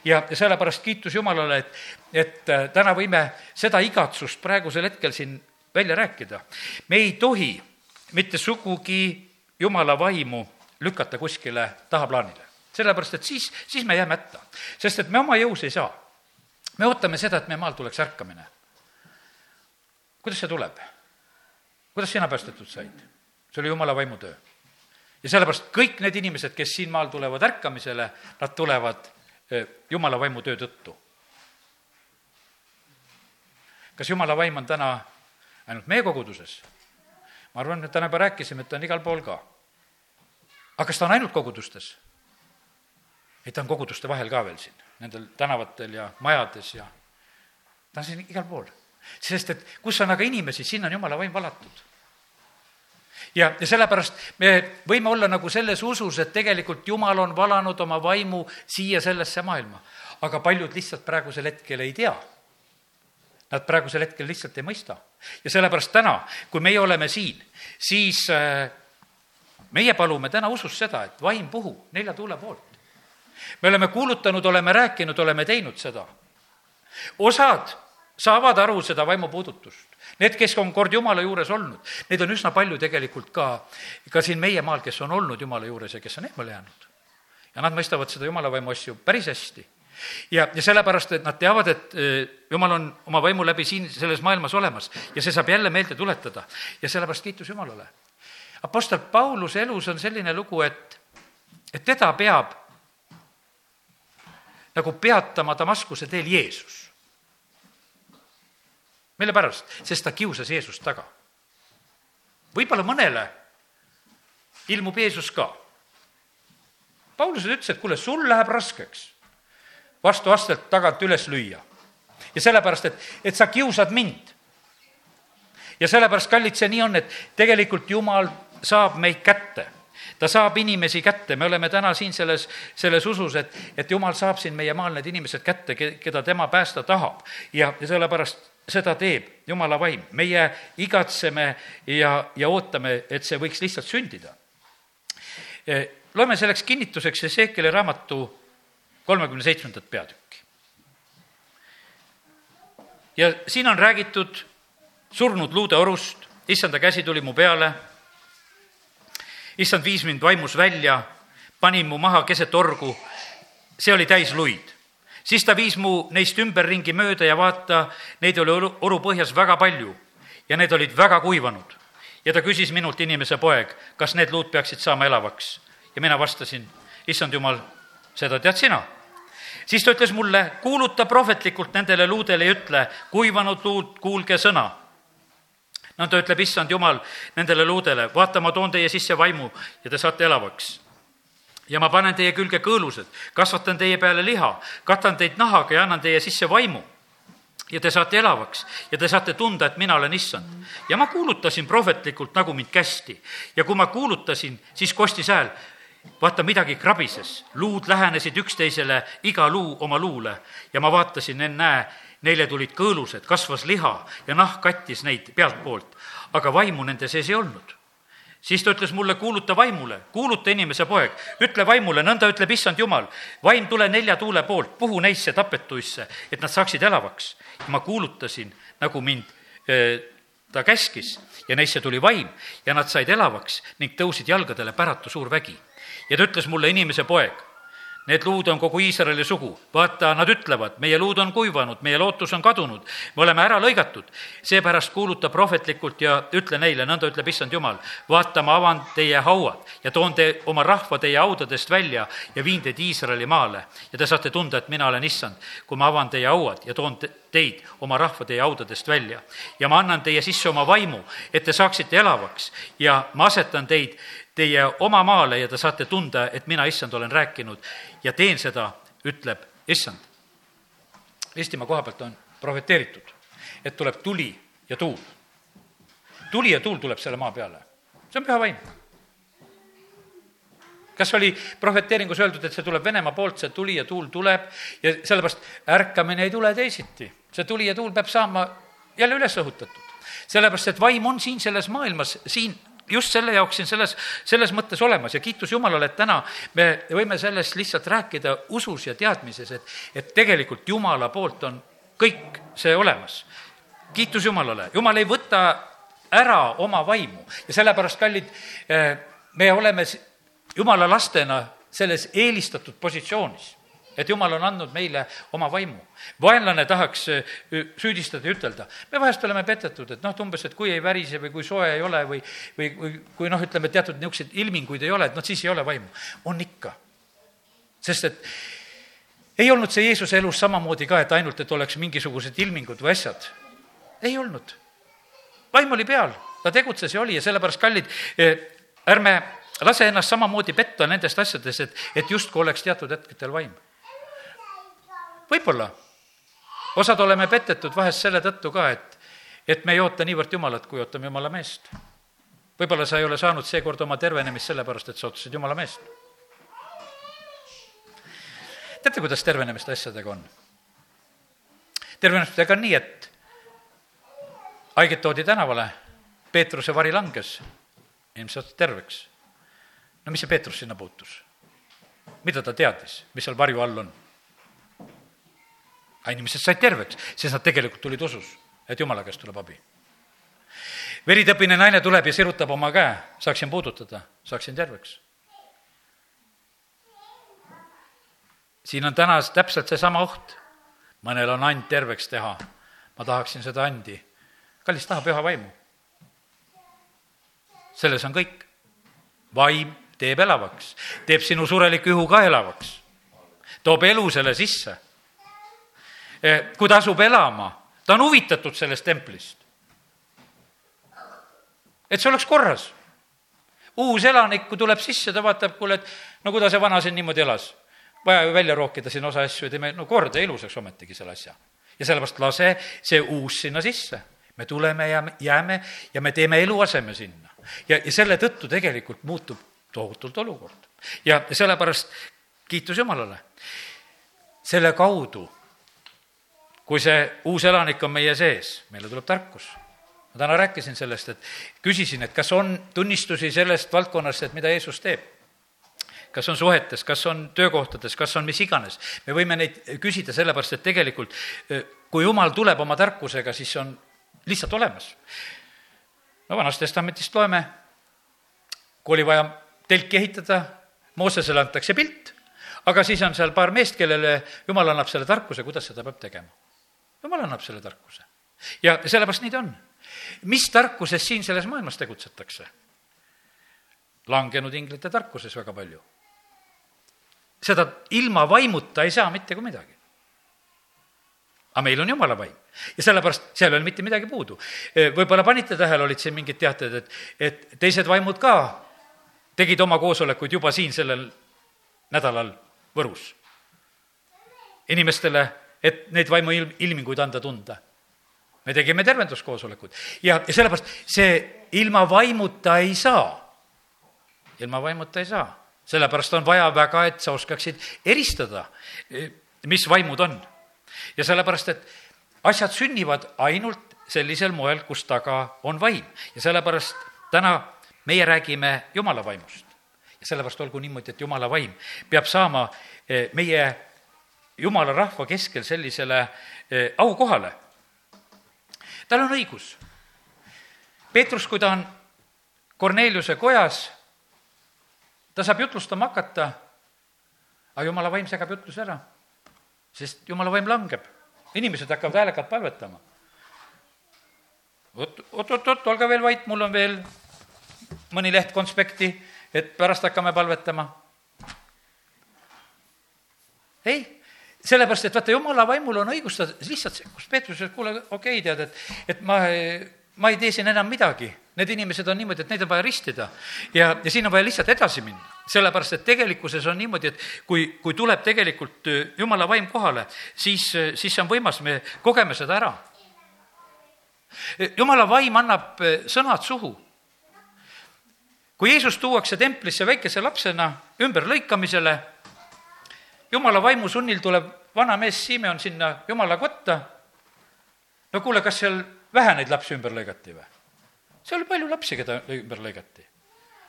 ja sellepärast kiitus Jumalale, et, et äh, täna võime seda igatsust praegusel hetkel siin välja rääkida. me ei tohi mitte sugugi jumala vaimu lükata kuskile tahaplaanile. sellepärast, et siis, siis me jääme hätta. sest et me oma jõus ei saa. me ootame seda, et meie maal tuleks ärkamine. kuidas see tuleb? kuidas sina päästetud said? see oli jumala vaimutöö. ja sellepärast kõik need inimesed, kes siin maal tulevad ärkamisele, nad tulevad eh, jumala vaimutöö tõttu. kas jumala vaim on täna ainult meie koguduses. ma arvan, et täna juba rääkisime, et ta on igal pool ka. aga kas ta on ainult kogudustes? ei, ta on koguduste vahel ka veel siin, nendel tänavatel ja majades ja ta on siin igal pool. sest et kus on aga inimesi, sinna on jumala vaim valatud ja, ja sellepärast me võime olla nagu selles usus, et tegelikult Jumal on valanud oma vaimu siia sellesse maailma. aga paljud lihtsalt praegusel hetkel ei tea Nad praegusel hetkel lihtsalt ei mõista. ja sellepärast täna, kui meie oleme siin, siis äh, meie palume täna usus seda, et vaim puhu nelja tuule poolt. me oleme kuulutanud, oleme rääkinud, oleme teinud seda. osad saavad aru seda vaimupuudutust. Need, kes on kord Jumala juures olnud, neid on üsna palju tegelikult ka, ka siin meie maal, kes on olnud Jumala juures ja kes on eemale jäänud. ja nad mõistavad seda Jumala vaimu asju päris hästi ja, ja sellepärast, et nad teavad, et eh, jumal on oma vaimu läbi siin selles maailmas olemas ja see saab jälle meelde tuletada ja sellepärast kiitus Jumalale. Apostel Pauluse elus on selline lugu, et, et teda peab nagu peatama Damaskuse teel Jeesus. mille pärast? sest ta kiusas Jeesust taga. võib-olla mõnele ilmub Jeesus ka. Paulus ütles, et kuule, sul läheb raskeks vastu astet tagant üles lüüa. ja sellepärast, et, et sa kiusad mind. ja sellepärast, kallid, see nii on, et tegelikult Jumal saab meid kätte ta saab inimesi kätte, me oleme täna siin selles, selles usus, et, et jumal saab siin meie maal need inimesed kätte, keda tema päästa tahab. ja, ja sellepärast seda teeb jumala vaim. meie igatseme ja, ja ootame, et see võiks lihtsalt sündida. loeme selleks kinnituseks Ezekeli raamatu kolmekümne seitsmendat peatükki. ja siin on räägitud surnud luudeorust, issanda käsi tuli mu peale issand viis mind vaimus välja, pani mu maha keset orgu, see oli täis luid. siis ta viis mu neist ümberringi mööda ja vaata, neid oli oru, oru põhjas väga palju ja need olid väga kuivanud. ja ta küsis minult, inimese poeg, kas need luud peaksid saama elavaks? ja mina vastasin, issand jumal, seda tead sina siis ta ütles mulle, kuuluta prohvetlikult nendele luudele ja ütle, kuivanud luud, kuulge sõna ta ütleb, issand jumal nendele luudele, vaata, ma toon teie sisse vaimu ja te saate elavaks. ja ma panen teie külge kõõlused, kasvatan teie peale liha, katan teid nahaga ja annan teie sisse vaimu ja te saate elavaks ja te saate tunda, et mina olen issand. ja ma kuulutasin prohvetlikult, nagu mind kästi. ja kui ma kuulutasin, siis kostis hääl, vaata, midagi krabises, luud lähenesid üksteisele, iga luu oma luule. Ja ma vaatasin, ennäe, neile tulid kõõlused, kasvas liha ja nahk kattis neid pealtpoolt, aga vaimu nende sees ei olnud. Siis ta ütles mulle, kuuluta vaimule, kuuluta inimese poeg, ütle vaimule, nõnda ütleb issand jumal, vaim, tule nelja tuule poolt, puhu neisse tapetuisse, et nad saaksid elavaks. ma kuulutasin, nagu mind ta käskis ja neisse tuli vaim ja nad said elavaks ning tõusid jalgadele päratu suur vägi. Ja ta ütles mulle, inimese poeg Need luud on kogu Iisraeli sugu. vaata, nad ütlevad, meie luud on kuivanud, meie lootus on kadunud, me oleme ära lõigatud. seepärast kuuluta prohvetlikult ja ütle neile, nõnda ütleb issand Jumal, vaata, ma avan teie hauad ja toon te oma rahva teie haudadest välja ja viin teid Iisraeli maale. ja te saate tunda, et mina olen issand, kui ma avan teie hauad ja toon te, teid, oma rahva teie haudadest välja. ja ma annan teie sisse oma vaimu, et te saaksite elavaks ja ma asetan teid teie oma maale ja te saate tunda, et mina, issand, olen rääkinud ja teen seda, ütleb issand. Eestimaa koha pealt on profeteeritud, et tuleb tuli ja tuul. tuli ja tuul tuleb selle maa peale. see on püha vaim. kas oli profeteeringus öeldud, et see tuleb Venemaa poolt, see tuli ja tuul tuleb ja sellepärast ärkamine ei tule teisiti. see tuli ja tuul peab saama jälle üles õhutatud. sellepärast, et vaim on siin selles maailmas, siin just selle jaoks siin selles, selles mõttes olemas. Ja kiitus Jumalale, et täna me võime sellest lihtsalt rääkida usus ja teadmises, et, et tegelikult Jumala poolt on kõik see olemas. kiitus Jumalale, Jumal ei võta ära oma vaimu. Ja sellepärast, kallid, eh, me oleme Jumala lastena selles eelistatud positsioonis et jumal on andnud meile oma vaimu. vaenlane tahaks äh, süüdistada ja ütelda, me vahest oleme petetud, et noh, et umbes, et kui ei värise või kui soe ei ole või, või, või kui noh, ütleme, teatud niisuguseid ilminguid ei ole, et noh, siis ei ole vaimu. on ikka. sest et ei olnud see Jeesuse elus samamoodi ka, et ainult, et oleks mingisugused ilmingud või asjad. ei olnud. vaim oli peal, ta tegutses ja oli ja sellepärast, kallid, äh, ärme lase ennast samamoodi petta nendest asjadest, et, et justkui oleks teatud hetkedel vaim võib-olla. osad oleme petetud vahest selle tõttu ka, et, et me ei oota niivõrd Jumalat, kui ootame Jumala meest. võib-olla sa ei ole saanud seekord oma tervenemist sellepärast, et sa ootasid Jumala meest. teate, kuidas tervenemiste asjadega on? tervenemistega on nii, et haiged toodi tänavale, Peetruse vari langes, ilmselt terveks. no mis see Peetrus sinna puutus? mida ta teadis, mis seal varju all on? Aga inimesed said terveks, sest nad tegelikult tulid usus, et jumala käest tuleb abi. veritõbine naine tuleb ja sirutab oma käe, saaksin puudutada, saaksin terveks. siin on täna täpselt seesama oht. mõnel on and terveks teha. ma tahaksin seda andi. kallis taha püha vaimu. selles on kõik. vaim teeb elavaks, teeb sinu sureliku ihu ka elavaks, toob elu selle sisse kui ta asub elama, ta on huvitatud sellest templist. et see oleks korras. uus elanik, kui tuleb sisse, ta vaatab, kuule, et no kuidas see vana siin niimoodi elas. vaja ju välja rookida siin osa asju ja teeme no korda ilusaks ometigi selle asja. ja sellepärast lase see uus sinna sisse. me tuleme ja jääme ja me teeme eluaseme sinna. ja, ja selle tõttu tegelikult muutub tohutult olukord. ja sellepärast kiitus Jumalale. selle kaudu kui see uus elanik on meie sees, meile tuleb tarkus. ma täna rääkisin sellest, et küsisin, et kas on tunnistusi sellest valdkonnast, et mida Jeesus teeb kas on suhetes, kas on töökohtades, kas on mis iganes. me võime neid küsida sellepärast, et tegelikult kui jumal tuleb oma tarkusega, siis on lihtsalt olemas. no Vanast Testamendist loeme, kui oli vaja telki ehitada, Moosesele antakse pilt, aga siis on seal paar meest, kellele jumal annab selle tarkuse, kuidas seda peab tegema. Jumal annab selle tarkuse. ja sellepärast nii ta on. mis tarkuses siin selles maailmas tegutsetakse? langenud inglite tarkuses väga palju. seda ilma vaimuta ei saa mitte kui midagi. aga meil on jumala vaim ja sellepärast seal ei ole mitte midagi puudu. võib-olla panite tähele, olid siin mingid teated, et, et teised vaimud ka tegid oma koosolekuid juba siin sellel nädalal Võrus. inimestele, et neid vaimuilminguid anda tunda. me tegime tervenduskoosolekuid ja, ja sellepärast see ilma vaimuta ei saa. ilma vaimuta ei saa, sellepärast on vaja väga, et sa oskaksid eristada, mis vaimud on. ja sellepärast, et asjad sünnivad ainult sellisel moel, kus taga on vaim ja sellepärast täna meie räägime Jumala vaimust. ja sellepärast olgu niimoodi, et Jumala vaim peab saama eh, meie Jumala rahva keskel sellisele eh, aukohale. tal on õigus. Peetrus, kui ta on Korneliuse kojas, ta saab jutlustama hakata, aga Jumala vaim segab jutluse ära, sest Jumala vaim langeb inimesed hakkavad häälekalt palvetama. oot, oot, oot, oot, olge veel vait, mul on veel mõni leht konspekti, et pärast hakkame palvetama. ei, sellepärast, et vaata, jumala vaimul on õigus, ta lihtsalt sekkus Peetruse, et kuule, okei okay,, tead, et, et ma, ma ei tee siin enam midagi. Need inimesed on niimoodi, et neid on vaja ristida ja, ja siin on vaja lihtsalt edasi minna sellepärast, et tegelikkuses on niimoodi, et kui, kui tuleb tegelikult äh, jumala vaim kohale, siis, äh, siis see on võimas, me kogeme seda ära. jumala vaim annab äh, sõnad suhu. kui Jeesus tuuakse templisse väikese lapsena ümberlõikamisele, jumala vaimu sunnil tuleb vana mees Simeon sinna jumala kotta. no kuule, kas seal vähe neid lapsi ümber lõigati või? seal oli palju lapsi, keda ümber lõigati.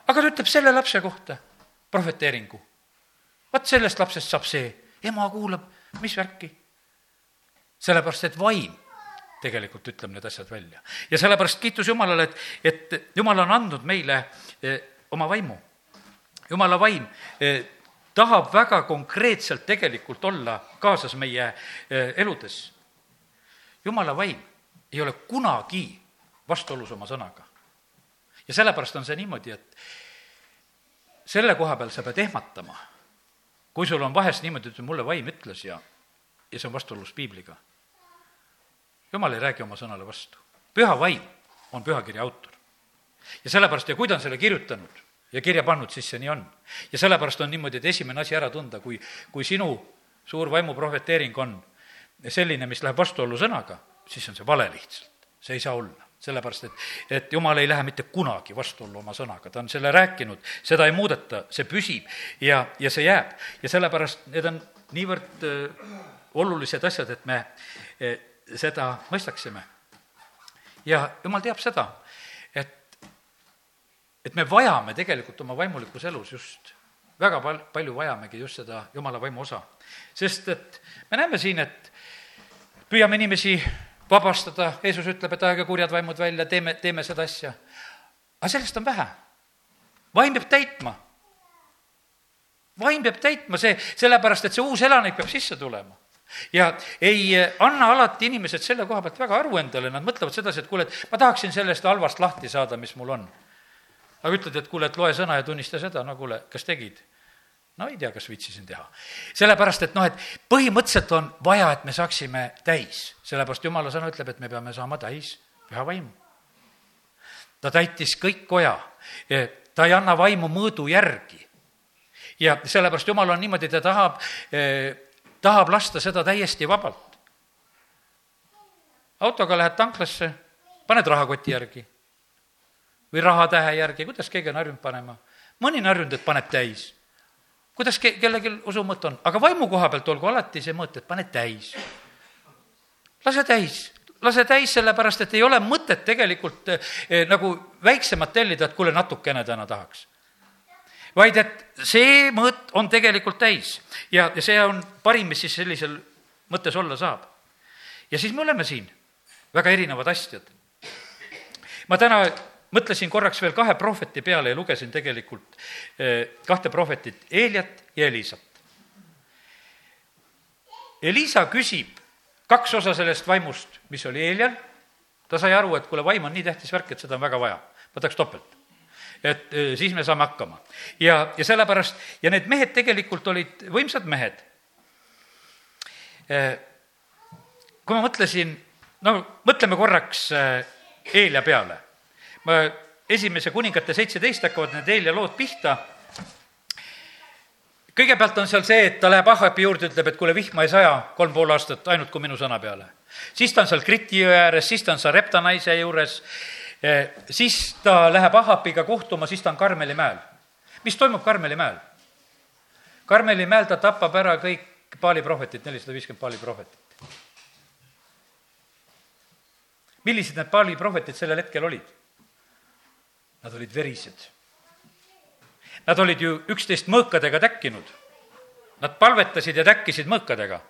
aga ta ütleb selle lapse kohta prohveteeringu. vot sellest lapsest saab see, ema kuulab, mis värki. sellepärast, et vaim tegelikult ütleb need asjad välja. ja sellepärast kiitus Jumalale, et, et Jumal on andnud meile eh, oma vaimu. Jumala vaim eh, tahab väga konkreetselt tegelikult olla kaasas meie eh, eludes. Jumala vaim ei ole kunagi vastuolus oma sõnaga. ja sellepärast on see niimoodi, et selle koha peal sa pead ehmatama. kui sul on vahest niimoodi, et mulle vaim ütles ja, ja see on vastuolus piibliga. jumal ei räägi oma sõnale vastu. püha vaim on pühakirja autor. ja sellepärast, ja kui ta on selle kirjutanud ja kirja pannud, siis see nii on. ja sellepärast on niimoodi, et esimene asi ära tunda, kui, kui sinu suur vaimuprohveteering on selline, mis läheb vastuollu sõnaga, siis on see vale lihtsalt. see ei saa olla sellepärast et, et jumal ei lähe mitte kunagi vastuollu oma sõnaga, ta on selle rääkinud, seda ei muudeta, see püsib ja, ja see jääb. ja sellepärast need on niivõrd äh, olulised asjad, et me äh, seda mõistaksime. ja jumal teab seda, et me vajame tegelikult oma vaimulikus elus just, väga pal-, palju vajamegi just seda jumala vaimu osa. sest et me näeme siin, et püüame inimesi vabastada, Jeesus ütleb, et aege kurjad vaimud välja, teeme, teeme seda asja. aga sellest on vähe. vaim peab täitma. vaim peab täitma see, sellepärast et see uus elanik peab sisse tulema ja ei anna alati inimesed selle koha pealt väga aru endale, nad mõtlevad sedasi, et kuule, et ma tahaksin sellest halvast lahti saada, mis mul on. Aga ütled, et kuule, et loe sõna ja tunnista seda, no kuule, kas tegid? no ei tea, kas viitsisin teha. sellepärast, et noh, et põhimõtteliselt on vaja, et me saaksime täis, sellepärast jumala sõna ütleb, et me peame saama täis püha vaimu. ta täitis kõik koja, ta ei anna vaimu mõõdu järgi. ja sellepärast jumal on niimoodi, ta tahab, tahab lasta seda täiesti vabalt. autoga lähed tanklasse, paned rahakoti järgi või rahatähe järgi, kuidas keegi on harjunud panema. mõni on harjunud, et paneb täis kuidas ke-, kellelgi usumõte on, aga vaimu koha pealt olgu alati see mõte, et pane täis. lase täis, lase täis, sellepärast et ei ole mõtet tegelikult eh, nagu väiksemat tellida, et kuule, natukene täna tahaks. vaid et see mõõt on tegelikult täis ja, ja see on parim, mis siis sellisel mõttes olla saab. ja siis me oleme siin, väga erinevad asjad. ma täna mõtlesin korraks veel kahe prohveti peale ja lugesin tegelikult kahte prohvetit, Eeliat ja Elisat. Elisa küsib kaks osa sellest vaimust, mis oli Eelial, ta sai aru, et kuule, vaim on nii tähtis värk, et seda on väga vaja, ma tahaks topelt et siis me saame hakkama. ja, ja sellepärast, ja need mehed tegelikult olid võimsad mehed. kui ma mõtlesin, no mõtleme korraks Eelia peale. Ma, esimese kuningate seitseteist hakkavad need Eelia lood pihta. kõigepealt on seal see, et ta läheb Ahhapi juurde, ütleb, et kuule, vihma ei saja kolm pool aastat ainult kui minu sõna peale. siis ta on seal Kriti jõe ääres, siis ta on Sarepta naise juures Eh, siis ta läheb Ahapiga kohtuma, siis ta on Karmeli mäel. mis toimub Karmeli mäel? Karmeli mäel ta tapab ära kõik Paali prohvetid, nelisada viiskümmend Paali prohvetit. millised need Paali prohvetid sellel hetkel olid? Nad olid verised. Nad olid ju üksteist mõõkadega täkkinud. Nad palvetasid ja täkkisid mõõkadega.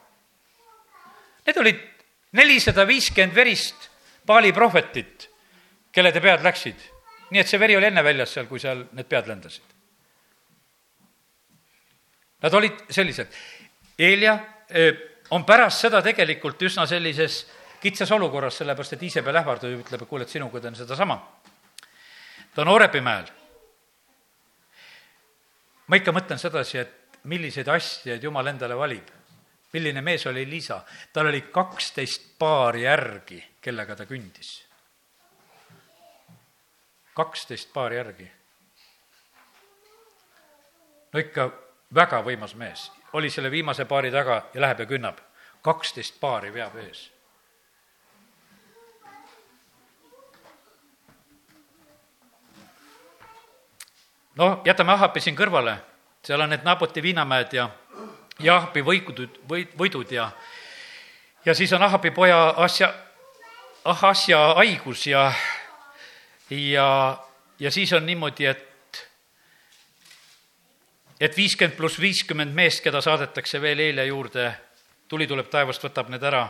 Need olid nelisada viiskümmend verist Paali prohvetit kelle te pead läksid. nii et see veri oli enne väljas seal, kui seal need pead lendasid. Nad olid sellised. Eelia eh, on pärast seda tegelikult üsna sellises kitsas olukorras, sellepärast et Iisabel ähvardab ja ütleb, et kuule, et sinuga teen sedasama. Ta on Oorepi mäel. ma ikka mõtlen sedasi, et milliseid asjaid Jumal endale valib. milline mees oli Liisa? tal oli kaksteist paari järgi, kellega ta kündis kaksteist paari järgi. no ikka väga võimas mees, oli selle viimase paari taga ja läheb ja künnab. kaksteist paari veab ees. No jätame Ahapi siin kõrvale, seal on need Naboti viinamäed ja, ja Ahapi võidud, võid, võidud ja, ja siis on Ahapi poja Asja, Ahasja haigus ja ja, ja siis on niimoodi, et, et viiskümmend pluss viiskümmend meest, keda saadetakse veel Eelia juurde, tuli tuleb taevast, võtab need ära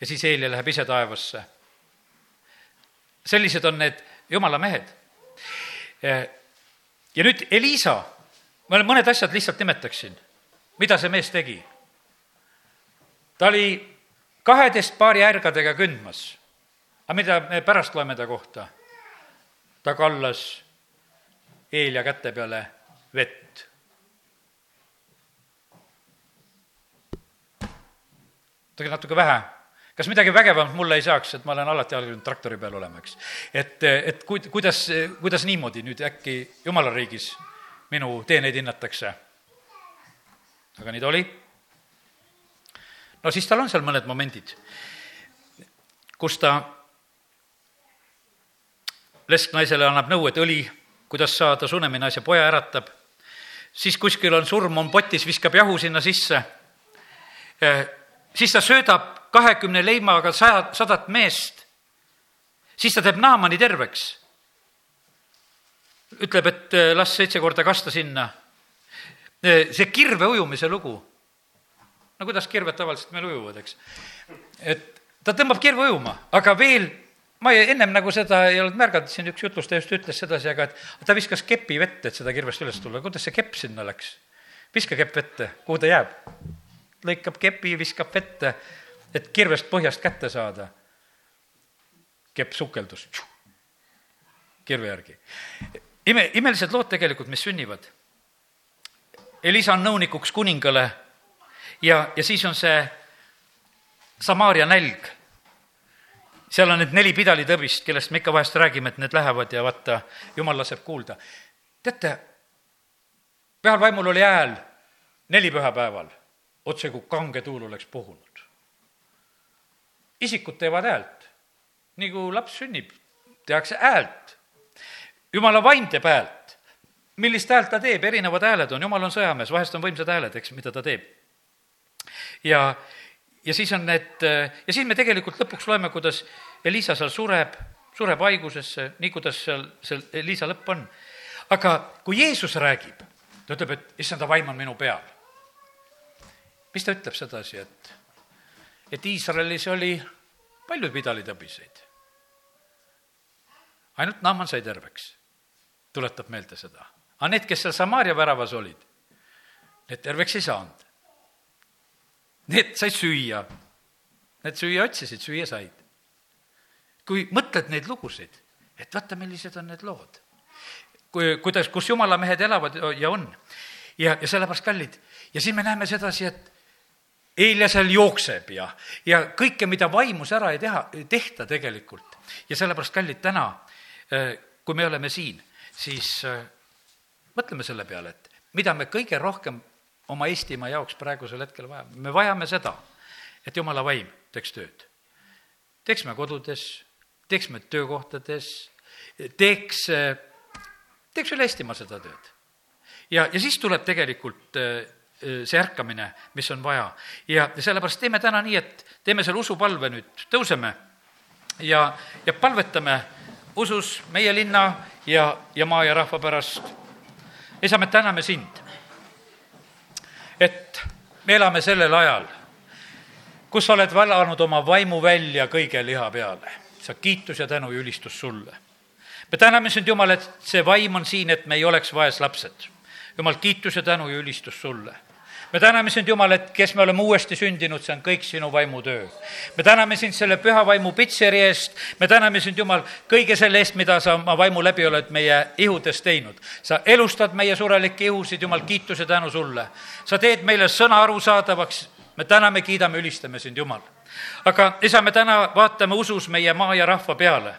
ja siis Eelia läheb ise taevasse. sellised on need jumala mehed. Ja nüüd Elisa, ma mõned asjad lihtsalt nimetaksin, mida see mees tegi. ta oli kaheteist paari ärgadega kündmas. aga mida me pärast loeme ta kohta? ta kallas Eelia käte peale vett. natuke vähe. Kas midagi vägevamat mulle ei saaks, et ma olen alati harjunud traktori peal olema, eks. et, et kuid-, kuidas, kuidas niimoodi nüüd äkki jumala riigis minu teeneid hinnatakse? aga nii ta oli. no siis tal on seal mõned momendid, kus ta lesknaisele annab nõu, et õli, kuidas saada Sunemi naise poja äratab, siis kuskil on surm, on potis, viskab jahu sinna sisse, siis ta söödab kahekümne leimaga saja, sadat meest, siis ta teeb Naamani terveks. ütleb, et eh, las seitse korda kasta sinna. Eh, see kirve ujumise lugu, no kuidas kirved tavaliselt meil ujuvad, eks, et ta tõmbab kirve ujuma, aga veel ma ei, ennem nagu seda ei olnud märganud, siin üks jutlustaja just ütles sedasi, aga et ta viskas kepi vette, et seda kirvest üles tulla, kuidas see kepp sinna läks? viska kepp vette, kuhu ta jääb? Lõikab kepi, viskab vette, et kirvest põhjast kätte saada. kepp sukeldus kirve järgi. ime, imelised lood tegelikult, mis sünnivad. Elisa on nõunikuks kuningale ja, ja siis on see Samaaria nälg seal on need neli pidalitõbist, kellest me ikka vahest räägime, et need lähevad ja vaata, jumal laseb kuulda. teate, pühal vaimul oli hääl neli pühapäeval, otse kui kange tuul oleks puhunud. isikud teevad häält, nii kui laps sünnib, tehakse häält. jumala vaim teeb häält. millist häält ta teeb, erinevad hääled on, jumal on sõjamees, vahest on võimsad hääled, eks, mida ta teeb. ja, ja siis on need, ja siis me tegelikult lõpuks loeme, kuidas Elisa seal sureb, sureb haigusesse, nii kuidas seal, seal Elisa lõpp on. aga kui Jeesus räägib, ta ütleb, et issanda vaim on minu peal. Mis ta ütleb sedasi, et, et Iisraelis oli palju pidalitõbiseid. ainult Naaman sai terveks, tuletab meelde seda. aga need, kes seal Samaaria väravas olid, need terveks ei saanud. Need said süüa. Need süüa otsisid, süüa said. kui mõtled neid lugusid, et vaata, millised on need lood. kui, kuidas, kus jumala mehed elavad ja on. ja, ja sellepärast kallid. ja siin me näeme sedasi, et Eelia seal jookseb ja, ja kõike, mida vaimus ära ei teha, tehta tegelikult. ja sellepärast, kallid, täna, eh, kui me oleme siin, siis eh, mõtleme selle peale, et mida me kõige rohkem oma Eestimaa jaoks praegusel hetkel vajame. me vajame seda, et jumala vaim teeks tööd. teeks me kodudes, teeks me töökohtades, teeks, teeks üle Eestimaa seda tööd. ja, ja siis tuleb tegelikult see ärkamine, mis on vaja. ja, sellepärast teeme täna nii, et teeme selle usupalve nüüd, tõuseme ja, ja palvetame usus meie linna ja, ja maa ja rahva pärast. isa, me täname sind et me elame sellel ajal, kus sa oled vallanud oma vaimu välja kõige liha peale. sa kiitus ja tänu ja ülistus sulle. me täname sind, Jumal, et see vaim on siin, et me ei oleks vaeslapsed. Jumal, kiitus ja tänu ja ülistus sulle me täname sind, Jumal, et kes me oleme uuesti sündinud, see on kõik sinu vaimutöö. me täname sind selle püha vaimu pitseri eest, me täname sind, Jumal, kõige selle eest, mida sa oma vaimu läbi oled meie ihudes teinud. sa elustad meie surelikke ihusid, Jumal, kiituse tänu sulle. sa teed meile sõna arusaadavaks, me täname, kiidame, ülistame sind, Jumal. aga isa, me täna vaatame usus meie maa ja rahva peale.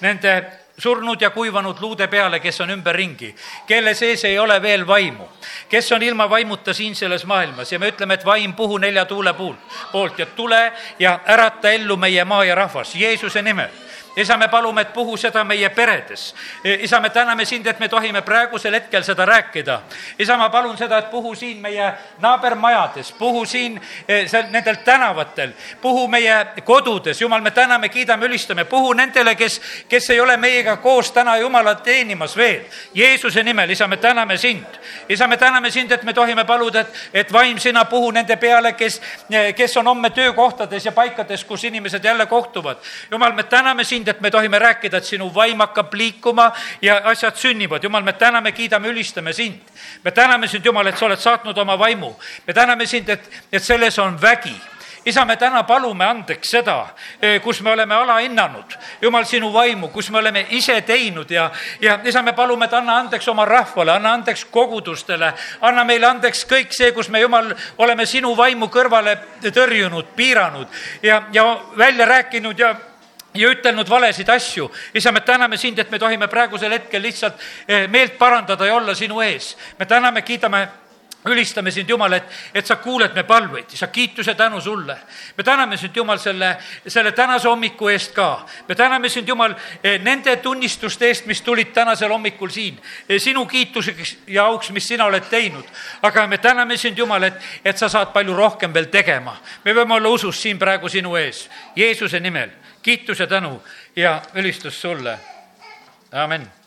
Nende surnud ja kuivanud luude peale, kes on ümberringi, kelle sees ei ole veel vaimu, kes on ilma vaimuta siin selles maailmas. Ja me ütleme, et vaim puhu nelja tuule puul, poolt ja tule ja ärata ellu meie maa ja rahvas. Jeesuse nimel isa, me palume, et puhu seda meie peredes. isa, me täname sind, et me tohime praegusel hetkel seda rääkida. isa, ma palun seda, et puhu siin meie naabermajades, puhu siin eh, seal nendel tänavatel, puhu meie kodudes, jumal, me täname, kiidame, ülistame, puhu nendele, kes, kes ei ole meiega koos täna Jumalat teenimas veel. Jeesuse nimel, isa, me täname sind. isa, me täname sind, et me tohime paluda, et, et vaim sina puhu nende peale, kes, kes on homme töökohtades ja paikades, kus inimesed jälle kohtuvad. jumal, me täname sind, et me tohime rääkida, et sinu vaim hakkab liikuma ja asjad sünnivad. jumal, me täname, kiidame, ülistame sind. me täname sind, Jumal, et sa oled saatnud oma vaimu. me täname sind, et, et selles on vägi isa, me täna palume andeks seda, kus me oleme alahinnanud, jumal, sinu vaimu, kus me oleme ise teinud ja, ja isa, me palume, et anna andeks oma rahvale, anna andeks kogudustele, anna meile andeks kõik see, kus me, jumal, oleme sinu vaimu kõrvale tõrjunud, piiranud ja, ja välja rääkinud ja ja ütelnud valesid asju. isa, me täname sind, et me tohime praegusel hetkel lihtsalt eh, meelt parandada ja olla sinu ees. me täname, kiidame ülistame sind, Jumal, et, et sa kuuled me palveid, sa kiituse tänu sulle. me täname sind, Jumal, selle, selle tänase hommiku eest ka. me täname sind, Jumal, eh, nende tunnistuste eest, mis tulid tänasel hommikul siin. Eh, sinu kiituseks ja auks, mis sina oled teinud. aga me täname sind, Jumal, et, et sa saad palju rohkem veel tegema. me võime olla usus siin praegu sinu ees, Jeesuse nimel kiitus ja tänu ja ülistus sulle. amin